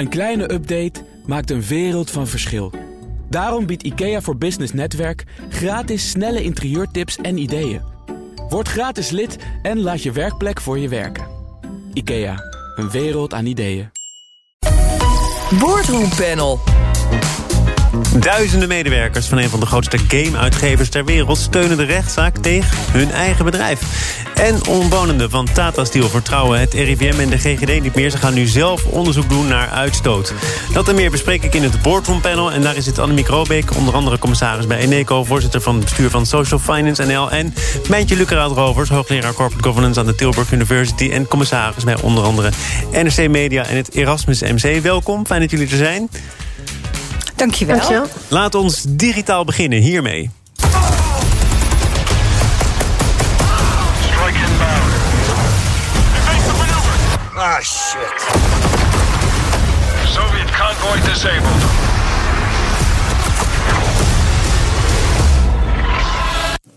Een kleine update maakt een wereld van verschil. Daarom biedt IKEA voor Business Netwerk gratis snelle interieurtips en ideeën. Word gratis lid en laat je werkplek voor je werken. IKEA, een wereld aan ideeën. Boardroom Panel. Duizenden medewerkers van een van de grootste game-uitgevers ter wereld steunen de rechtszaak tegen hun eigen bedrijf. En omwonenden van Tata Steel vertrouwen het RIVM en de GGD niet meer. Ze gaan nu zelf onderzoek doen naar uitstoot. Dat en meer bespreek ik in het Boardroom Panel. En daar zit Annemiek Robeek, onder andere commissaris bij Eneco... voorzitter van het bestuur van Social Finance NL... en Mijntje Luceraat-Rovers, hoogleraar Corporate Governance... aan de Tilburg University en commissaris bij onder andere NRC Media... en het Erasmus MC. Welkom, fijn dat jullie er zijn. Dankjewel. Dankjewel. Laat ons digitaal beginnen hiermee. Shit. Soviet convoy disabled.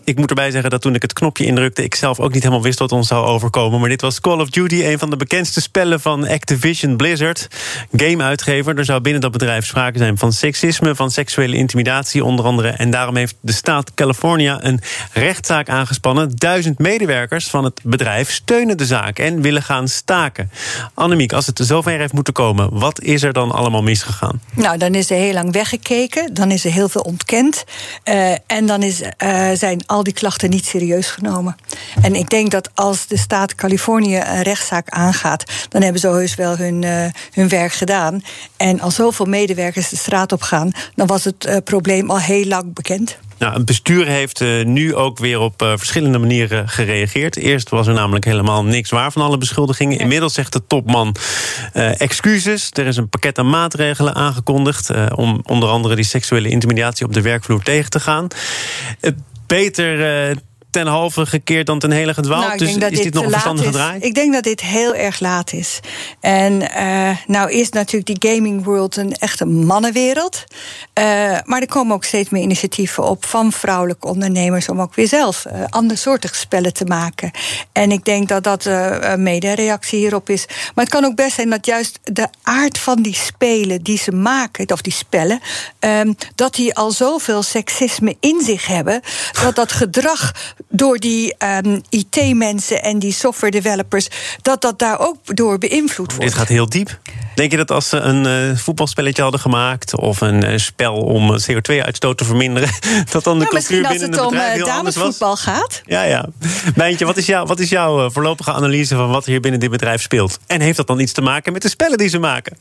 Ik moet erbij zeggen dat toen ik het knopje indrukte... ik zelf ook niet helemaal wist wat ons zou overkomen. Maar dit was Call of Duty, een van de bekendste spellen van Activision Blizzard. Game-uitgever. Er zou binnen dat bedrijf sprake zijn van seksisme... van seksuele intimidatie onder andere. En daarom heeft de staat California een rechtszaak aangespannen. Duizend medewerkers van het bedrijf steunen de zaak... en willen gaan staken. Annemiek, als het zover heeft moeten komen... wat is er dan allemaal misgegaan? Nou, dan is er heel lang weggekeken. Dan is er heel veel ontkend. Uh, en dan is, uh, zijn al die klachten niet serieus genomen. En ik denk dat als de staat Californië een rechtszaak aangaat, dan hebben ze heus wel hun, uh, hun werk gedaan. En als zoveel medewerkers de straat op gaan, dan was het uh, probleem al heel lang bekend. Nou, het bestuur heeft uh, nu ook weer op uh, verschillende manieren gereageerd. Eerst was er namelijk helemaal niks waar van alle beschuldigingen. Inmiddels zegt de topman uh, excuses. Er is een pakket aan maatregelen aangekondigd... om onder andere die seksuele intimidatie op de werkvloer tegen te gaan beter uh, ten halve gekeerd dan ten hele gedwaald. Nou, dus is dit, nog een verstandige draai? Ik denk dat dit heel erg laat is. En uh, nou is natuurlijk die gaming world een echte mannenwereld. Uh, maar er komen ook steeds meer initiatieven op van vrouwelijke ondernemers om ook weer zelf uh, andersoortige spellen te maken. En ik denk dat dat een mede-reactie hierop is. Maar het kan ook best zijn dat juist de aard van die spelen die ze maken, of die spellen, um, dat die al zoveel seksisme in zich hebben, dat dat gedrag door die um, IT-mensen en die software developers, dat dat daar ook door beïnvloed wordt. Dit gaat heel diep. Denk je dat als ze een uh, voetbalspelletje hadden gemaakt of een uh, spel om CO2-uitstoot te verminderen, dat dan de nou, cultuur binnen het bedrijf uh, heel anders was? voetbal gaat. Ja, ja. Mijntje, wat is, jou, wat is jouw voorlopige analyse van wat hier binnen dit bedrijf speelt? En heeft dat dan iets te maken met de spellen die ze maken?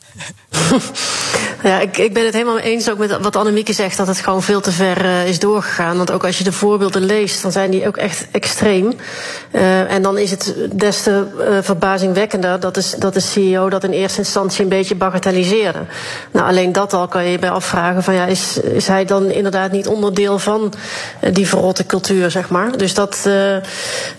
ja, ik, ik ben het helemaal eens ook met wat Annemieke zegt, dat het gewoon veel te ver is doorgegaan. Want ook als je de voorbeelden leest, dan zijn die ook echt extreem. Uh, en dan is het des te uh, verbazingwekkender dat de, dat de CEO dat in eerste instantie een beetje bagatelliseerde. Nou, alleen dat al kan je je bij afvragen: van ja, is, is hij dan inderdaad niet onderdeel van uh, die verrotte cultuur, zeg maar? Dus dat,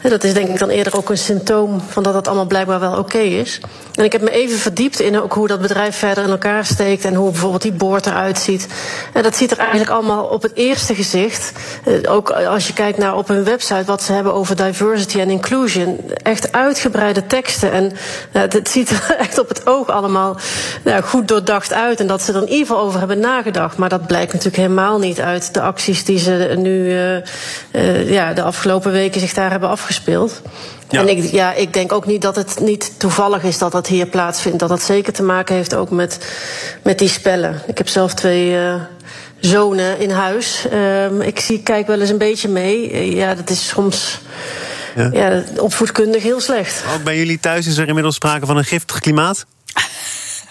dat is denk ik dan eerder ook een symptoom van dat het allemaal blijkbaar wel oké is. En ik heb me even verdiept in ook hoe dat bedrijf verder in elkaar steekt en hoe bijvoorbeeld die boord eruit ziet. En dat ziet er eigenlijk allemaal op het eerste gezicht, ook als je kijkt naar op hun website wat ze hebben over diversity en inclusion. Echt uitgebreide teksten. En het ziet er echt op het oog allemaal nou, goed doordacht uit. En dat ze er in ieder geval over hebben nagedacht. Maar dat blijkt natuurlijk helemaal niet uit de acties die ze nu uh, uh, ja, de afgelopen weken zich daar hebben afgespeeld. Ja. En ik, ja, ik denk ook niet dat het niet toevallig is dat dat hier plaatsvindt. Dat dat zeker te maken heeft ook met, met die spellen. Ik heb zelf twee uh, zonen in huis. Um, ik zie, kijk wel eens een beetje mee. Ja, dat is soms ja. ja. opvoedkundig heel slecht. Ook bij jullie thuis is er inmiddels sprake van een giftig klimaat?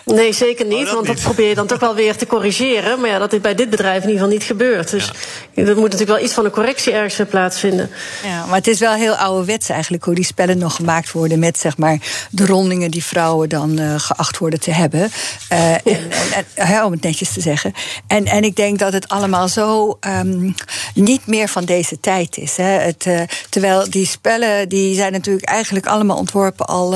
Nee, zeker niet. Oh, dat want niet. dat probeer je dan toch wel weer te corrigeren. Maar ja, dat is bij dit bedrijf in ieder geval niet gebeurd. Dus ja. er moet natuurlijk wel iets van een correctie ergens weer plaatsvinden. Ja, maar het is wel heel ouderwets eigenlijk hoe die spellen nog gemaakt worden. Met zeg maar de rondingen die vrouwen dan uh, geacht worden te hebben. Uh, en, en, en, om het netjes te zeggen. En, en ik denk dat het allemaal zo um, niet meer van deze tijd is. Hè. Het, uh, terwijl die spellen die zijn natuurlijk eigenlijk allemaal ontworpen al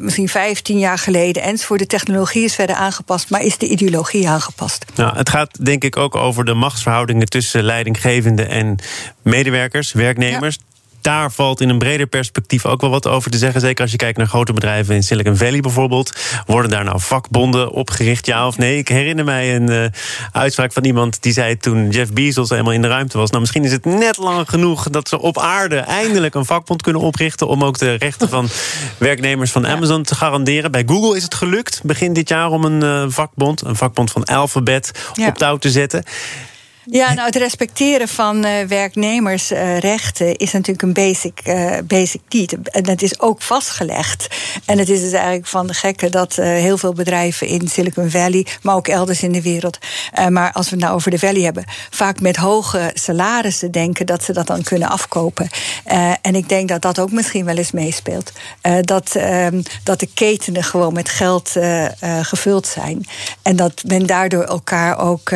misschien 15 jaar geleden. Enzovoort. De technologie is verder aangepast, maar is de ideologie aangepast? Nou, het gaat denk ik ook over de machtsverhoudingen tussen leidinggevenden en medewerkers, werknemers. Ja. Daar valt in een breder perspectief ook wel wat over te zeggen. Zeker als je kijkt naar grote bedrijven in Silicon Valley bijvoorbeeld. Worden daar nou vakbonden opgericht, ja of nee? Ik herinner mij een uh, uitspraak van iemand die zei toen Jeff Bezos helemaal in de ruimte was. Nou, misschien is het net lang genoeg dat ze op aarde eindelijk een vakbond kunnen oprichten. om ook de rechten van werknemers van Amazon te garanderen. Bij Google is het gelukt begin dit jaar om een uh, vakbond, een vakbond van Alphabet, ja. op touw te zetten. Ja, nou, het respecteren van uh, werknemersrechten uh, is natuurlijk een basic, uh, basic need. En dat is ook vastgelegd. En het is dus eigenlijk van de gekke dat heel veel bedrijven in Silicon Valley, maar ook elders in de wereld, maar als we het nou over de Valley hebben, vaak met hoge salarissen denken dat ze dat dan kunnen afkopen. en ik denk dat dat ook misschien wel eens meespeelt. dat, ehm, dat de ketenen gewoon met geld gevuld zijn. En dat men daardoor elkaar ook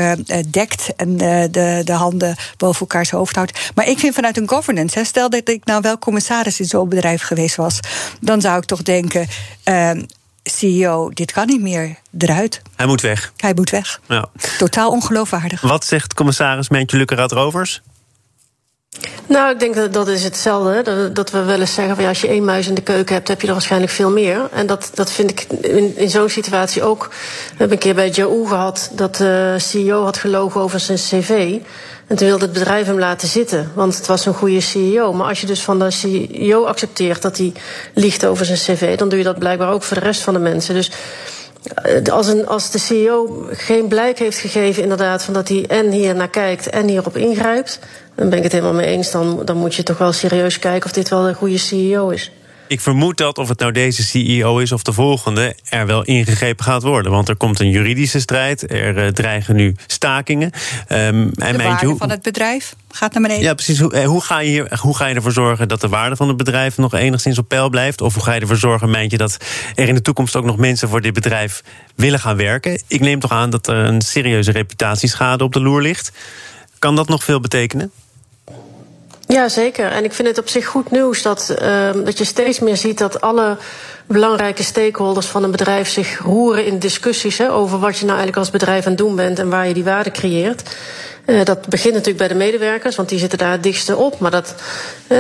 dekt. En de, de handen boven elkaars hoofd houdt. Maar ik vind vanuit een governance, hè, stel dat ik nou wel commissaris in zo'n bedrijf geweest was, dan zou ik toch denken. Uh, ehm, CEO, dit kan niet meer eruit. Hij moet weg. Hij moet weg. Ja. Totaal ongeloofwaardig. Wat zegt commissaris Mentje Lukkeraad Rovers? Nou, ik denk dat dat is hetzelfde. Dat, we wel eens zeggen als je één muis in de keuken hebt, heb je er waarschijnlijk veel meer. En dat, dat vind ik in, in zo'n situatie ook. We hebben een keer bij Jou gehad dat de CEO had gelogen over zijn cv. En toen wilde het bedrijf hem laten zitten, want het was een goede CEO. Maar als je dus van de CEO accepteert dat hij liegt over zijn cv, dan doe je dat blijkbaar ook voor de rest van de mensen. Dus eh, als, een, als de CEO geen blijk heeft gegeven, inderdaad, van dat hij en hier naar kijkt en hierop ingrijpt, dan ben ik het helemaal mee eens. Dan, dan moet je toch wel serieus kijken of dit wel een goede CEO is. Ik vermoed dat, of het nou deze CEO is of de volgende, er wel ingegrepen gaat worden. Want er komt een juridische strijd, er uh, dreigen nu stakingen. Um, de waarde hoe, van het bedrijf gaat naar beneden. Ja, precies. Hoe, eh, hoe, ga je hier, hoe ga je ervoor zorgen dat de waarde van het bedrijf nog enigszins op peil blijft? Of hoe ga je ervoor zorgen, meint je, dat er in de toekomst ook nog mensen voor dit bedrijf willen gaan werken? Ik neem toch aan dat er een serieuze reputatieschade op de loer ligt. Kan dat nog veel betekenen? Ja, zeker. En ik vind het op zich goed nieuws dat, uh, dat je steeds meer ziet dat alle belangrijke stakeholders van een bedrijf zich roeren in discussies hè, over wat je nou eigenlijk als bedrijf aan het doen bent en waar je die waarde creëert. Uh, dat begint natuurlijk bij de medewerkers, want die zitten daar het dichtste op. Maar dat,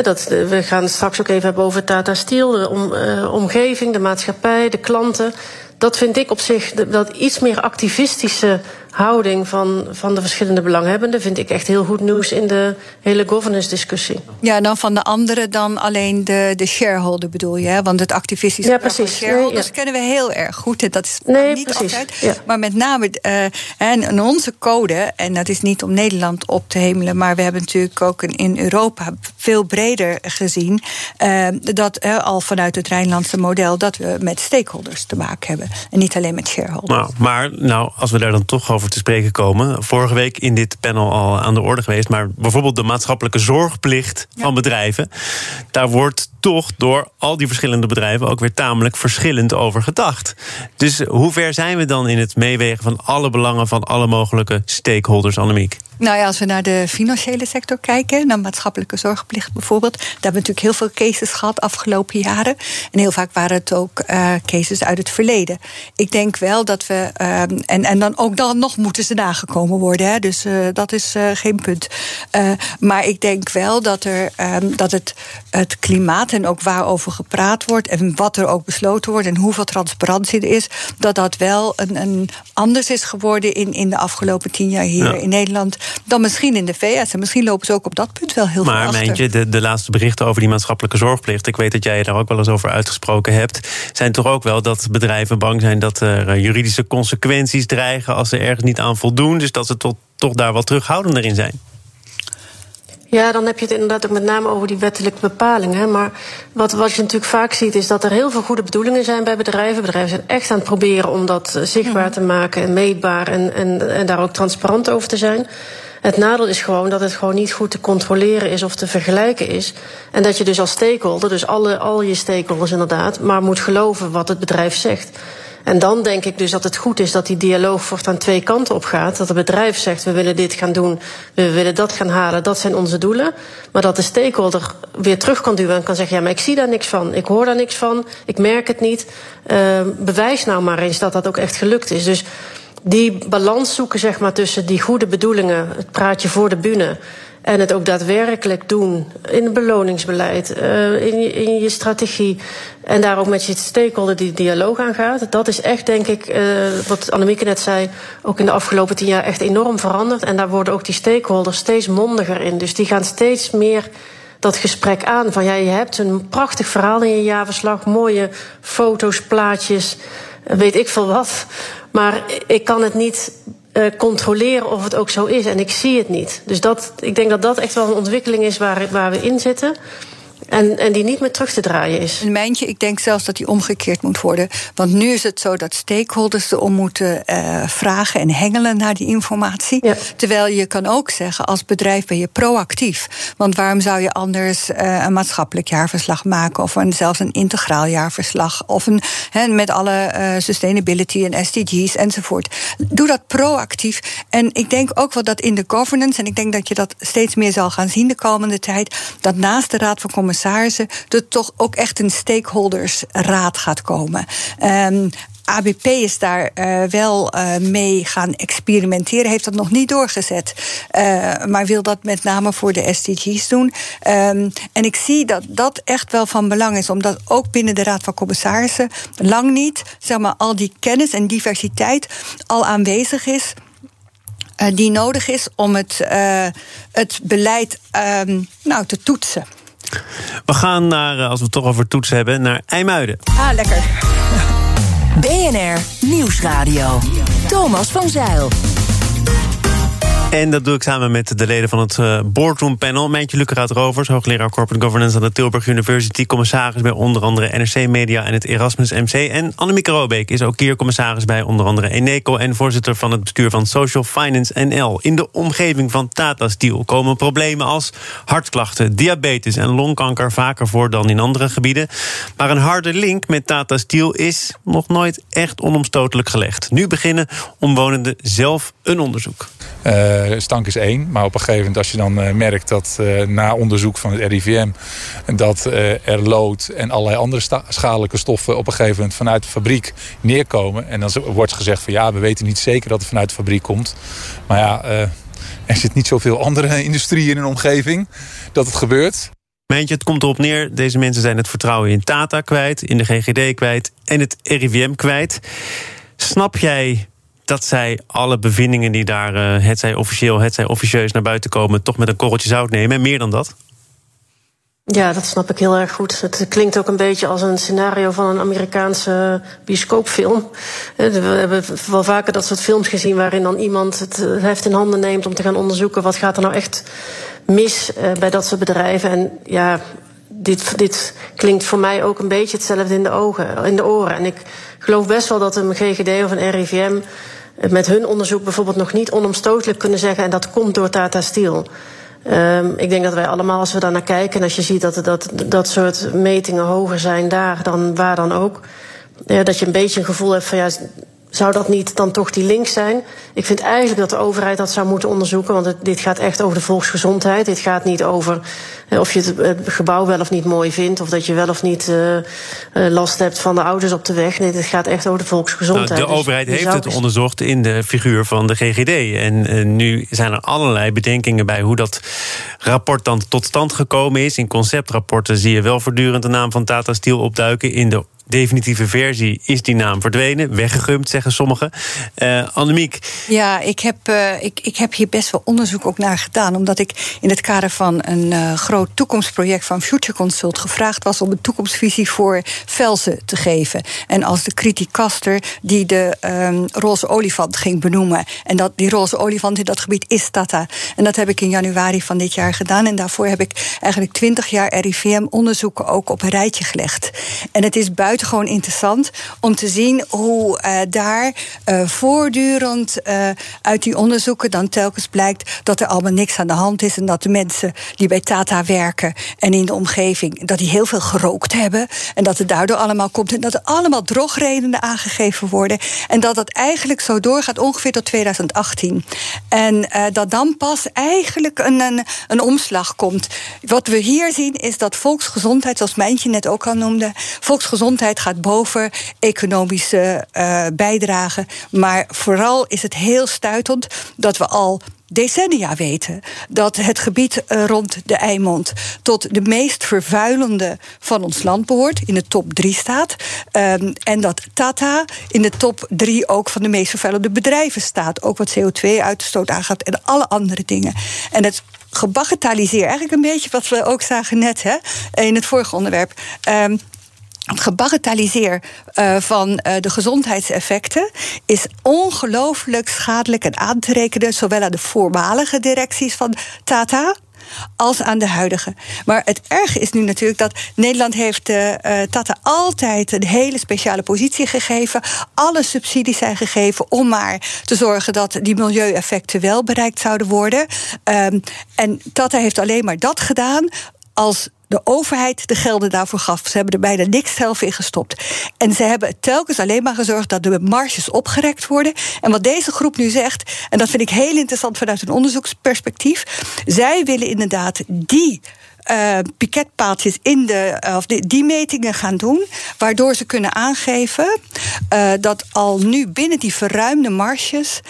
dat, we gaan het straks ook even hebben over Tata Steel, de uh, omgeving, de maatschappij, de klanten. Dat vind ik op zich, dat iets meer activistische houding van, van de verschillende belanghebbenden vind ik echt heel goed nieuws in de hele governance discussie. Ja, dan van de anderen dan alleen de, de shareholder bedoel je, hè? want het activistische ja, precies. shareholders nee, ja. kennen we heel erg goed. En dat is nee, niet precies. altijd. Ja. Maar met name uh, en onze code, en dat is niet om Nederland op te hemelen, maar we hebben natuurlijk ook in Europa veel breder gezien uh, dat uh, al vanuit het Rijnlandse model dat we met stakeholders te maken hebben en niet alleen met shareholders. Nou, maar nou, als we daar dan toch over over te spreken komen. Vorige week in dit panel al aan de orde geweest. Maar bijvoorbeeld de maatschappelijke zorgplicht van bedrijven. Daar wordt toch door al die verschillende bedrijven ook weer tamelijk verschillend over gedacht. Dus hoe ver zijn we dan in het meewegen van alle belangen van alle mogelijke stakeholders, Annemiek? Nou ja, als we naar de financiële sector kijken, naar maatschappelijke zorgplicht bijvoorbeeld, daar hebben we natuurlijk heel veel cases gehad afgelopen jaren. En heel vaak waren het ook uh, cases uit het verleden. Ik denk wel dat we, uh, en, en dan ook dan nog moeten ze nagekomen worden, hè, dus uh, dat is geen punt. maar ik denk wel dat, er, ehm, dat het, het klimaat en ook waarover gepraat wordt en wat er ook besloten wordt en hoeveel transparantie er is, dat dat wel een, een anders is geworden in, in de afgelopen tien jaar hier ja. in Nederland dan misschien in de VS. En misschien lopen ze ook op dat punt wel heel maar, veel achter. Maar je, de, de laatste berichten over die maatschappelijke zorgplicht... ik weet dat jij je daar ook wel eens over uitgesproken hebt... zijn toch ook wel dat bedrijven bang zijn dat er eh, juridische consequenties dreigen... als ze ergens niet aan voldoen. Dus dat ze tot, toch daar wat terughoudender in zijn. Ja, dan heb je het inderdaad ook met name over die wettelijke bepalingen. Maar wat, wat je natuurlijk vaak ziet, is dat er heel veel goede bedoelingen zijn bij bedrijven. Bedrijven zijn echt aan het proberen om dat eh, zichtbaar te maken en meetbaar en, en, en daar ook transparant over te zijn. Het nadeel is gewoon dat het gewoon niet goed te controleren is of te vergelijken is. En dat je dus als stakeholder, dus alle, al je stakeholders inderdaad, maar moet geloven wat het bedrijf zegt. En dan denk ik dus dat het goed is dat die dialoog voortaan twee kanten op gaat. Dat het bedrijf zegt, we willen dit gaan doen, we willen dat gaan halen, dat zijn onze doelen. Maar dat de stakeholder weer terug kan duwen en kan zeggen, ja, maar ik zie daar niks van, ik hoor daar niks van, ik merk het niet. Uh, bewijs nou maar eens dat dat ook echt gelukt is. Dus die balans zoeken zeg maar, tussen die goede bedoelingen, het praatje voor de bühne En het ook daadwerkelijk doen in het beloningsbeleid, uh, in, je, in je strategie. En daar ook met je stakeholder die dialoog aangaat. Dat is echt, denk ik, uh, wat Annemieke net zei, ook in de afgelopen tien jaar echt enorm veranderd. En daar worden ook die stakeholders steeds mondiger in. Dus die gaan steeds meer dat gesprek aan. Van ja, je hebt een prachtig verhaal in je jaarverslag, mooie foto's, plaatjes, weet ik veel wat. Maar ik kan het niet uh, controleren of het ook zo is. En ik zie het niet. Dus dat, ik denk dat dat echt wel een ontwikkeling is waar, waar we in zitten. En, en die niet meer terug te draaien is. Een mijntje, ik denk zelfs dat die omgekeerd moet worden. Want nu is het zo dat stakeholders erom moeten uh, vragen en hengelen naar die informatie. Ja. Terwijl je kan ook zeggen, als bedrijf ben je proactief. Want waarom zou je anders uh, een maatschappelijk jaarverslag maken, of een, zelfs een integraal jaarverslag, of een he, met alle uh, sustainability en SDG's enzovoort. Doe dat proactief. En ik denk ook wel dat in de governance, en ik denk dat je dat steeds meer zal gaan zien de komende tijd, dat naast de Raad van Commissarissen commissarissen er toch ook echt een stakeholdersraad gaat komen. Um, ABP is daar uh, wel uh, mee gaan experimenteren, heeft dat nog niet doorgezet, uh, maar wil dat met name voor de SDG's doen. Um, en ik zie dat dat echt wel van belang is, omdat ook binnen de Raad van Commissarissen lang niet zeg maar, al die kennis en diversiteit al aanwezig is. Die nodig is om het, het beleid um, nou, te toetsen. We gaan naar, eh, als we het toch over toetsen hebben, naar IJmuiden. Ah, lekker. BNR Nieuwsradio. Thomas van Zeil. En dat doe ik samen met de leden van het uh, Boardroom Panel. Mijntje Luceraat Rovers, hoogleraar Corporate Governance aan de Tilburg University. Commissaris bij onder andere NRC Media en het Erasmus MC. En Annemieke Robeek is ook hier commissaris bij onder andere Eneco... en voorzitter van het bestuur van Social Finance NL. In de omgeving van Tata Steel komen problemen als hartklachten... diabetes en longkanker vaker voor dan in andere gebieden. Maar een harde link met Tata Steel is nog nooit echt onomstotelijk gelegd. Nu beginnen omwonenden zelf een onderzoek. Uh, stank is één. Maar op een gegeven moment als je dan uh, merkt dat uh, na onderzoek van het RIVM... dat er lood en allerlei andere schadelijke stoffen op een gegeven moment vanuit de fabriek neerkomen. En dan wordt gezegd van ja, we weten niet zeker dat het vanuit de fabriek komt. Maar ja, er zit niet zoveel andere industrie in een omgeving dat het gebeurt. Meentje, het komt erop neer, deze mensen zijn het vertrouwen in Tata kwijt... in de GGD kwijt en het RIVM kwijt. Snap jij dat zij alle bevindingen die daar, uh, het zij officieel, het zij officieus naar buiten komen, toch met een korreltje zout nemen. En meer dan dat? Ja, dat snap ik heel erg goed. Het klinkt ook een beetje als een scenario van een Amerikaanse bioscoopfilm. Eh, we hebben wel vaker dat soort films gezien waarin dan iemand het heft in handen neemt om te gaan onderzoeken wat gaat er nou echt mis eh, bij dat soort bedrijven. En ja, dit, dit klinkt voor mij ook een beetje hetzelfde in de ogen, in de oren. En ik geloof best wel dat een GGD of een RIVM met hun onderzoek bijvoorbeeld nog niet onomstotelijk kunnen zeggen... en dat komt door Tata Steel. Um, ik denk dat wij allemaal, als we daar naar kijken... en als je ziet dat dat, dat soort metingen hoger zijn daar dan waar dan ook... Ja, dat je een beetje een gevoel hebt van... ja, zou dat niet dan toch die link zijn? Ik vind eigenlijk dat de overheid dat zou moeten onderzoeken, want het, dit gaat echt over de volksgezondheid. Dit gaat niet over of je het, het, gebouw wel of niet mooi vindt, of dat je wel of niet uh, uh, last hebt van de ouders op de weg. Nee, dit gaat echt over de volksgezondheid. Nou, de dus overheid heeft het onderzocht in de figuur van de GGD. En nu zijn er allerlei bedenkingen bij hoe dat rapport dan tot stand gekomen is. In conceptrapporten zie je wel voortdurend de naam van Tata Steel opduiken. In de definitieve versie is die naam verdwenen. Weggegumpt, zeggen sommigen. Uh, Annemiek. Ja, ik heb, uh, ik, ik heb hier best wel onderzoek ook naar gedaan. Omdat ik in het kader van een uh, groot toekomstproject van Future Consult gevraagd was om een toekomstvisie voor Velsen te geven. En als de criticaster die de um, roze olifant ging benoemen. En dat, die roze olifant in dat gebied is Tata. En dat heb ik in januari van dit jaar gedaan. En daarvoor heb ik eigenlijk twintig jaar RIVM-onderzoeken ook op een rijtje gelegd. En het is buiten buitengewoon interessant om te zien hoe uh, daar uh, voortdurend uh, uit die onderzoeken dan telkens blijkt dat er allemaal niks aan de hand is en dat de mensen die bij Tata werken en in de omgeving dat die heel veel gerookt hebben en dat het daardoor allemaal komt en dat er allemaal drogredenen aangegeven worden en dat dat eigenlijk zo doorgaat ongeveer tot 2018 en dat dan pas eigenlijk een, een, een omslag komt. Wat we hier zien is dat volksgezondheid, zoals Mijntje net ook al noemde, volksgezondheid gaat boven economische uh, bijdrage. Maar vooral is het heel stuitend dat we al decennia weten dat het gebied eh, rond de Eimond tot de meest vervuilende van ons land behoort, in de top 3 staat. Ehm, en dat Tata in de top 3 ook van de meest vervuilende bedrijven staat. Ook wat CO2-uitstoot aangaat en alle andere dingen. En het gebagatelliseer, eigenlijk een beetje wat we ook zagen net hè, in het vorige onderwerp. Het gebagatelliseer uh, van uh, de gezondheidseffecten is ongelooflijk schadelijk en aan te rekenen, zowel aan de voormalige directies van Tata als aan de huidige. Maar het erge is nu natuurlijk dat Nederland heeft uh, Tata altijd een hele speciale positie gegeven. Alle subsidies zijn gegeven om maar te zorgen dat die milieueffecten wel bereikt zouden worden. Um, en Tata heeft alleen maar dat gedaan als de overheid de gelden daarvoor gaf. Ze hebben er bijna niks zelf in gestopt. En ze hebben telkens alleen maar gezorgd dat de marges opgerekt worden. En wat deze groep nu zegt, en dat vind ik heel interessant vanuit een onderzoeksperspectief. Zij willen inderdaad die uh, piketpaaltjes in de, uh, of die, die, metingen gaan doen. Waardoor ze kunnen aangeven uh, dat al nu binnen die verruimde marges.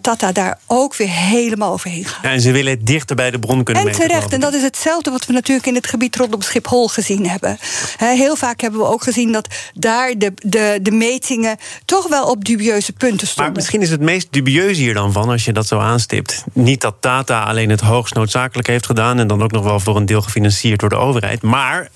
Tata daar ook weer helemaal overheen gaat. Ja, en ze willen het dichter bij de bron kunnen En terecht. En dat is hetzelfde wat we natuurlijk in het gebied rondom Schiphol gezien hebben. heel vaak hebben we ook gezien dat daar de, de, de metingen toch wel op dubieuze punten stonden. Maar misschien is het meest dubieuze hier dan van, als je dat zo aanstipt. Niet dat Tata alleen het hoogst noodzakelijk heeft gedaan. en dan ook nog wel voor een deel gefinancierd door de overheid. Maar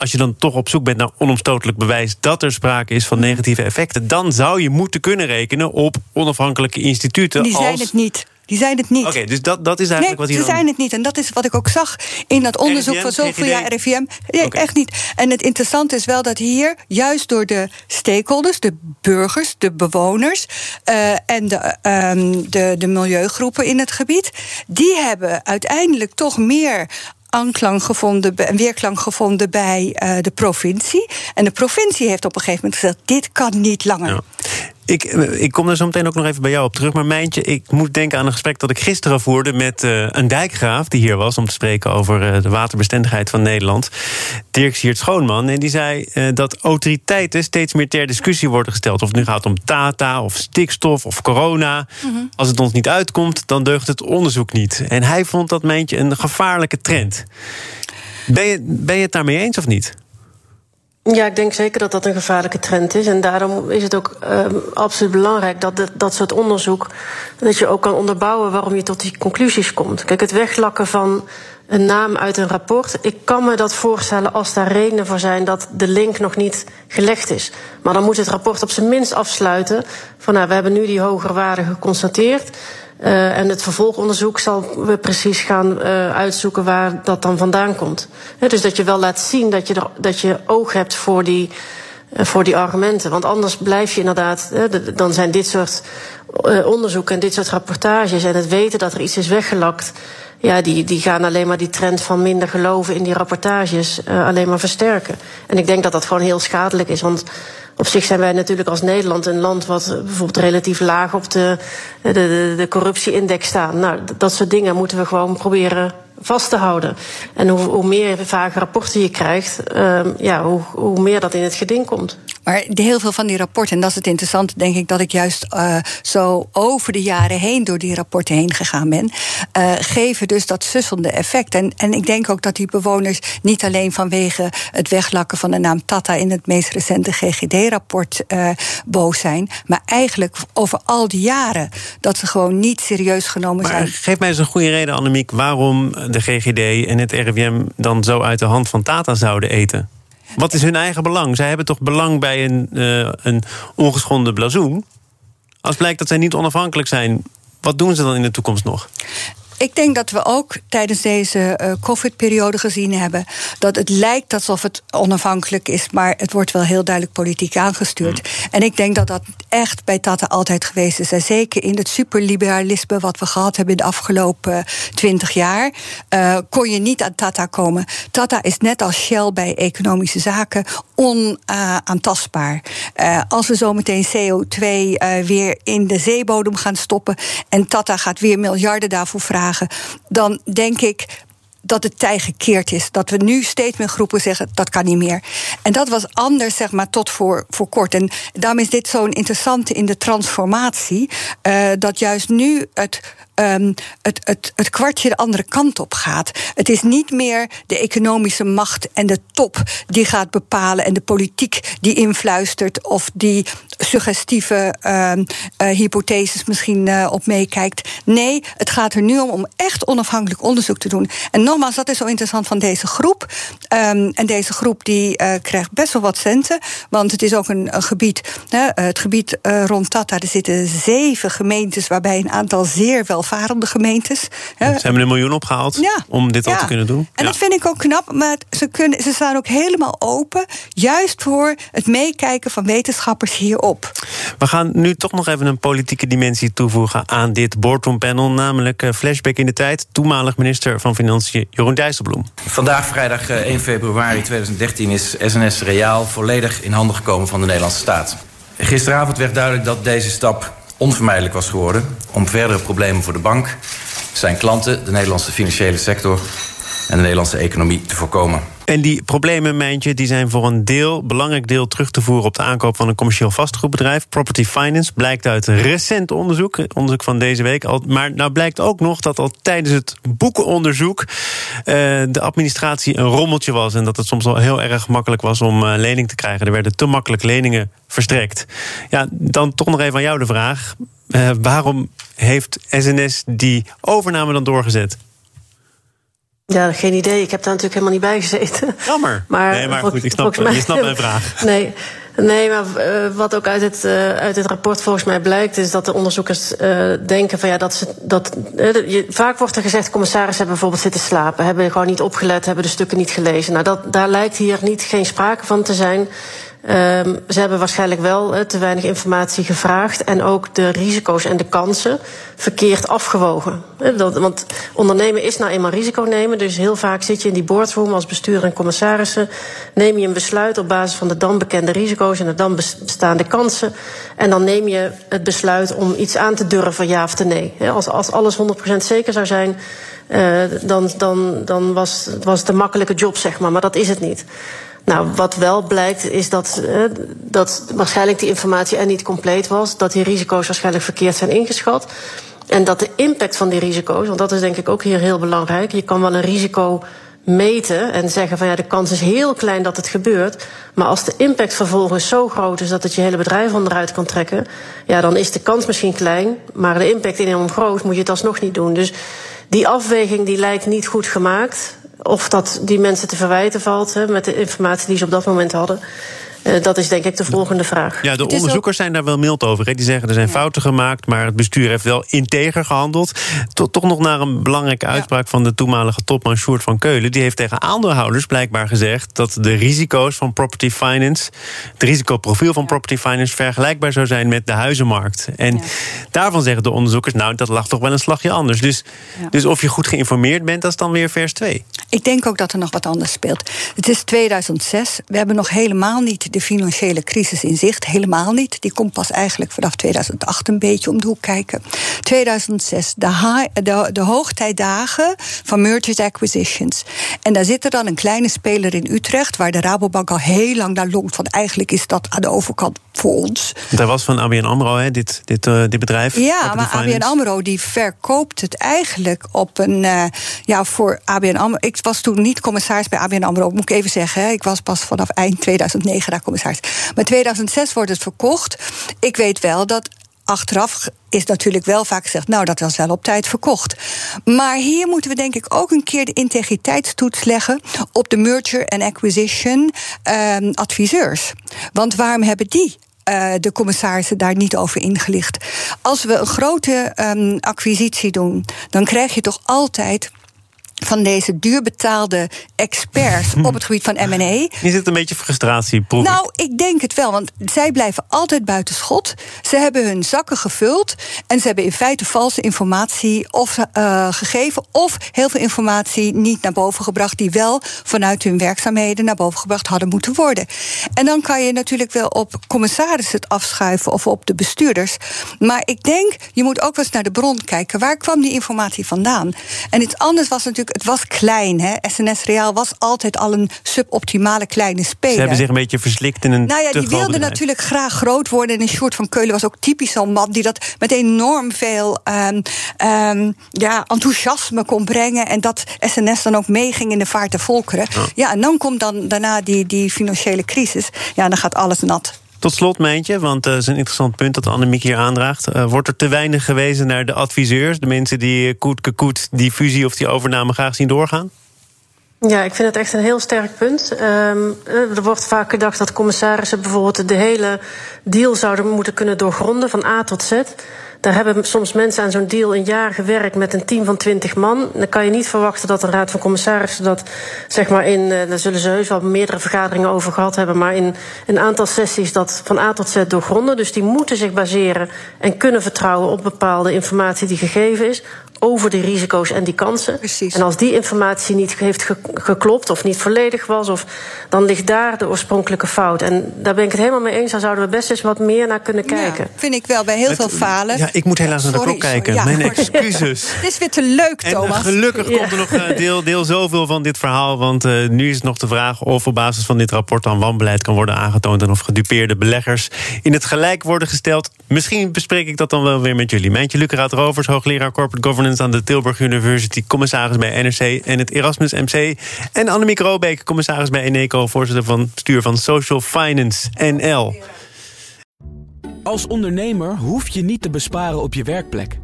als je dan toch op zoek bent naar onomstotelijk bewijs dat er sprake is van negatieve effecten, dan zou je moeten kunnen rekenen op onafhankelijke instituten. Die zijn als... het niet. Die zijn het niet. Oké, dus dat, dat is eigenlijk nee, wat hier. Ze zijn het niet. En dat is wat ik ook zag in dat onderzoek RIVM, van zoveel jaar RIVM. Nee, echt niet. En het interessante is wel dat hier, juist door de stakeholders, de burgers, de bewoners eh, en de, ehm, de, de milieugroepen in het gebied, die hebben uiteindelijk toch meer aanklank gevonden bij- en weerklank gevonden bij eh, de provincie. En de provincie heeft op een gegeven moment gezegd: dit kan niet langer. Ik, eh, ik kom er zo meteen ook nog even bij jou op terug. Maar Mijntje, ik moet denken aan een gesprek dat ik gisteren voerde met eh, een dijkgraaf die hier was om te spreken over eh, de waterbestendigheid van Nederland. Dirk Siert Schoonman. En die zei dat autoriteiten steeds meer ter discussie worden gesteld. Of het nu gaat om Tata of stikstof of corona. Als het ons niet uitkomt, dan deugt het onderzoek niet. En hij vond dat Mijntje een gevaarlijke trend. Ben je, ben je het daarmee eens of niet? Ja, ik denk zeker dat dat een gevaarlijke trend is. En daarom is het ook um, absoluut belangrijk dat dat, dat soort onderzoek. dat je ook kan onderbouwen waarom je tot die conclusies komt. Kijk, het weglakken van een naam uit een rapport. Ik kan me dat voorstellen als daar redenen voor zijn dat de link nog niet gelegd is. Maar dan moet het rapport op zijn minst afsluiten. van nou, we hebben nu die hogere waarde geconstateerd. Uh, en het vervolgonderzoek zal precies gaan uh, uitzoeken waar dat dan vandaan komt. He, dus dat je wel laat zien dat je, dat je oog hebt voor die, uh, voor die argumenten. Want anders blijf je inderdaad, dan zijn dit soort onderzoeken en dit soort rapportages en het weten dat er iets is weggelakt. Ja, die, die gaan alleen maar die trend van minder geloven in die rapportages alleen maar versterken. En ik denk dat dat gewoon heel schadelijk is. Want op zich zijn wij natuurlijk als Nederland een land wat bijvoorbeeld relatief laag op de, de, de, de corruptieindex staat. Nou, dat soort dingen moeten we gewoon proberen vast te houden. En hoe, hoe meer vage rapporten je krijgt, uh, ja, hoe, hoe meer dat in het geding komt. Maar heel veel van die rapporten, en dat is het interessante, denk ik, dat ik juist uh, zo over de jaren heen door die rapporten heen gegaan ben, uh, geven dus dat sussende effect. En, en ik denk ook dat die bewoners niet alleen vanwege het weglakken van de naam Tata in het meest recente GGD-rapport uh, boos zijn, maar eigenlijk over al die jaren dat ze gewoon niet serieus genomen Maar zijn. geef mij eens een goede reden, Annemiek, waarom de GGD en het RIVM dan zo uit de hand van Tata zouden eten. Wat is hun eigen belang? Zij hebben toch belang bij een, uh, een ongeschonden blazoen? Als blijkt dat zij niet onafhankelijk zijn, wat doen ze dan in de toekomst nog? Ik denk dat we ook tijdens deze uh, COVID-periode gezien hebben dat het lijkt alsof het onafhankelijk is, maar het wordt wel heel duidelijk politiek aangestuurd. Mm. En ik denk dat dat echt bij Tata altijd geweest is. En zeker in het superliberalisme wat we gehad hebben in de afgelopen twintig jaar, uh, kon je niet aan Tata komen. Tata is net als Shell bij economische zaken onaantastbaar. Uh, als we zometeen CO2 weer in de zeebodem gaan stoppen en Tata gaat weer miljarden daarvoor vragen dan denk ik dat het tij gekeerd is. Dat we nu steeds meer groepen zeggen dat kan niet meer. En dat was anders, zeg maar, tot voor, voor kort. En daarom is dit zo'n interessante in de transformatie. Uh, dat juist nu het um, het, het, het kwartje de andere kant op gaat. Het is niet meer de economische macht en de top die gaat bepalen en de politiek die influistert of die suggestieve uh, uh, hypotheses misschien uh, op meekijkt. Nee, het gaat er nu om om echt onafhankelijk onderzoek te doen. En nogmaals, dat is zo interessant van deze groep. Um, en deze groep die uh, krijgt best wel wat centen, want het is ook een, gebied, het gebied rond Tata. Er zitten zeven gemeentes waarbij een aantal zeer welvarende gemeentes. Ze hebben een miljoen opgehaald ja, om dit al te kunnen doen. En dat vind ik ook knap, maar ze, kunnen, ze staan ook helemaal open, juist voor het meekijken van wetenschappers hierop op. We gaan nu toch nog even een politieke dimensie toevoegen aan dit boardroompanel, namelijk eh, flashback in de tijd. Toenmalig minister van Financiën Jeroen Dijsselbloem. Vandaag, vrijdag 1 eh, februari 2013, is SNS Reaal volledig in handen gekomen van de Nederlandse staat. Gisteravond werd duidelijk dat deze stap onvermijdelijk was geworden om verdere problemen voor de bank, zijn klanten, de Nederlandse financiële sector en de Nederlandse economie te voorkomen. En die problemen, Mijntje, die zijn voor een deel, belangrijk deel terug te voeren op de aankoop van een commercieel vastgoedbedrijf. Property Finance blijkt uit recent onderzoek, onderzoek van deze week. Al, maar nou blijkt ook nog dat al tijdens het boekenonderzoek uh, de administratie een rommeltje was. En dat het soms al heel erg makkelijk was om uh, lening te krijgen. Er werden te makkelijk leningen verstrekt. Ja, dan toch nog even aan jou de vraag. Uh, waarom heeft SNS die overname dan doorgezet? Ja, geen idee. Ik heb daar natuurlijk helemaal niet bij gezeten. Jammer. Maar, nee, maar goed, ik snap, mij, je snapt mijn vraag. Nee, nee maar uh, wat ook uit het, uh, uit het rapport volgens mij blijkt... is dat de onderzoekers uh, denken van ja, dat ze... Dat, je, vaak wordt er gezegd, commissarissen hebben bijvoorbeeld zitten slapen... hebben gewoon niet opgelet, hebben de stukken niet gelezen. Nou, dat, daar lijkt hier niet geen sprake van te zijn... Um, ze hebben waarschijnlijk wel uh, te weinig informatie gevraagd en ook de risico's en de kansen verkeerd afgewogen. Uh, dat, want ondernemen is nou eenmaal risico nemen, dus heel vaak zit je in die boardroom als bestuurder en commissarissen, neem je een besluit op basis van de dan bekende risico's en de dan bestaande kansen en dan neem je het besluit om iets aan te durven, ja of te nee. Als, als alles 100% zeker zou zijn, uh, dan, dan, dan was, was het een makkelijke job, zeg maar, maar dat is het niet. Nou, wat wel blijkt is dat, uh, dat waarschijnlijk die informatie er niet compleet was. Dat die risico's waarschijnlijk verkeerd zijn ingeschat. En dat de impact van die risico's, want dat is denk ik ook hier heel belangrijk. Je kan wel een risico meten en zeggen van ja, de kans is heel klein dat het gebeurt. Maar als de impact vervolgens zo groot is dat het je hele bedrijf onderuit kan trekken, ja, dan is de kans misschien klein, maar de impact enorm groot, moet je het alsnog niet doen. Dus die afweging die lijkt niet goed gemaakt. Of dat die mensen te verwijten valt hè, met de informatie die ze op dat moment hadden. Uh, dat is denk ik de volgende vraag. Ja, de onderzoekers zijn daar wel mild over. Hè. Die zeggen er zijn ja. fouten gemaakt, maar het bestuur heeft wel integer gehandeld. Tot, toch nog naar een belangrijke uitspraak ja. van de toenmalige topman Sjoerd van Keulen. Die heeft tegen aandeelhouders blijkbaar gezegd dat de risico's van property finance, het risicoprofiel van ja. property finance, vergelijkbaar zou zijn met de huizenmarkt. En daarvan zeggen de onderzoekers, nou, dat lag toch wel een slagje anders. Dus, dus of je goed geïnformeerd bent, dat is dan weer vers 2. Ik denk ook dat er nog wat anders speelt. Het is 2006. We hebben nog helemaal niet de financiële crisis in zicht. Helemaal niet. Die komt pas eigenlijk vanaf 2008 een beetje om de hoek kijken. 2006, de, high, de, de hoogtijdagen van mergers acquisitions. En daar zit er dan een kleine speler in Utrecht... waar de Rabobank al heel lang naar longt. van eigenlijk is dat aan de overkant voor ons. Dat was van ABN AMRO, hè, dit, dit, uh, dit bedrijf? Ja, maar ABN AMRO die verkoopt het eigenlijk op een... Uh, ja, voor ABN AMRO... Ik was toen niet commissaris bij ABN AMRO, moet ik even zeggen. Hè. Ik was pas vanaf eind 2009 daar commissaris. Maar 2006 wordt het verkocht. Ik weet wel dat achteraf is natuurlijk wel vaak gezegd, nou, dat was wel op tijd verkocht. Maar hier moeten we denk ik ook een keer de integriteitstoets leggen op de merger and acquisition um, adviseurs. Want waarom hebben die uh, de commissarissen daar niet over ingelicht? Als we een grote um, acquisitie doen, dan krijg je toch altijd van deze duurbetaalde experts op het gebied van M&A. Is het een beetje frustratie? Proef nou, ik denk het wel, want zij blijven altijd buiten schot. Ze hebben hun zakken gevuld en ze hebben in feite valse informatie of, uh, gegeven... of heel veel informatie niet naar boven gebracht... die wel vanuit hun werkzaamheden naar boven gebracht hadden moeten worden. En dan kan je natuurlijk wel op commissarissen het afschuiven... of op de bestuurders. Maar ik denk, je moet ook wel eens naar de bron kijken. Waar kwam die informatie vandaan? En iets anders was natuurlijk natuurlijk, het was klein. Hè? SNS Reaal was altijd al een suboptimale kleine speler. Ze hebben zich een beetje verslikt in een. Nou ja, die groot wilde bedrijf. natuurlijk graag groot worden. En Sjoerd van Keulen was ook typisch zo'n man die dat met enorm veel ehm, ehm, ja, enthousiasme kon brengen. En dat SNS dan ook meeging in de vaart der volkeren. Ja, en dan komt dan daarna die, die financiële crisis. Ja, dan gaat alles nat. Tot slot, Mijntje, want eh, dat is een interessant punt dat Annemiek hier aandraagt. Eh, wordt er te weinig gewezen naar de adviseurs, de mensen die eh, koet koet die fusie of die overname graag zien doorgaan? Ja, ik vind het echt een heel sterk punt. Ehm, eh, er wordt vaak gedacht dat commissarissen bijvoorbeeld de hele deal zouden moeten kunnen doorgronden van A tot Z. Daar hebben soms mensen aan zo'n deal een jaar gewerkt met een team van 20 man. Dan kan je niet verwachten dat de Raad van Commissarissen dat, zeg maar, in. eh, Daar zullen ze heus wel meerdere vergaderingen over gehad hebben. Maar in een aantal sessies dat van A tot Z doorgronden. Dus die moeten zich baseren en kunnen vertrouwen op bepaalde informatie die gegeven is. Over die risico's en die kansen. Precies. En als die informatie niet heeft ge- geklopt of niet volledig was, of, dan ligt daar de oorspronkelijke fout. En daar ben ik het helemaal mee eens. Daar zouden we best eens wat meer naar kunnen kijken. Ja, vind ik wel bij heel veel falen. Ja, ik moet helaas naar de klok kijken. sorry, ja. Mijn excuses. Het is weer te leuk, En Thomas. gelukkig komt er nog eh, deel, deel zoveel van dit verhaal. Want eh, nu is het nog de vraag of op basis van dit rapport dan wanbeleid kan worden aangetoond. En of gedupeerde beleggers in het gelijk worden gesteld. Misschien bespreek ik dat dan wel weer met jullie. Mijntje Luceraat Rovers, hoogleraar Corporate Governance aan de Tilburg University. Commissaris bij NRC en het Erasmus MC. En Annemiek Robeek, commissaris bij Eneco. Voorzitter van het stuur van Social Finance NL. Als ondernemer hoef je niet te besparen op je werkplek.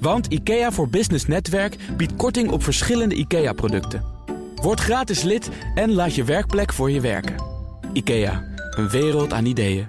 Want IKEA voor Business Netwerk biedt korting op verschillende IKEA-producten. Word gratis lid en laat je werkplek voor je werken. IKEA, een wereld aan ideeën.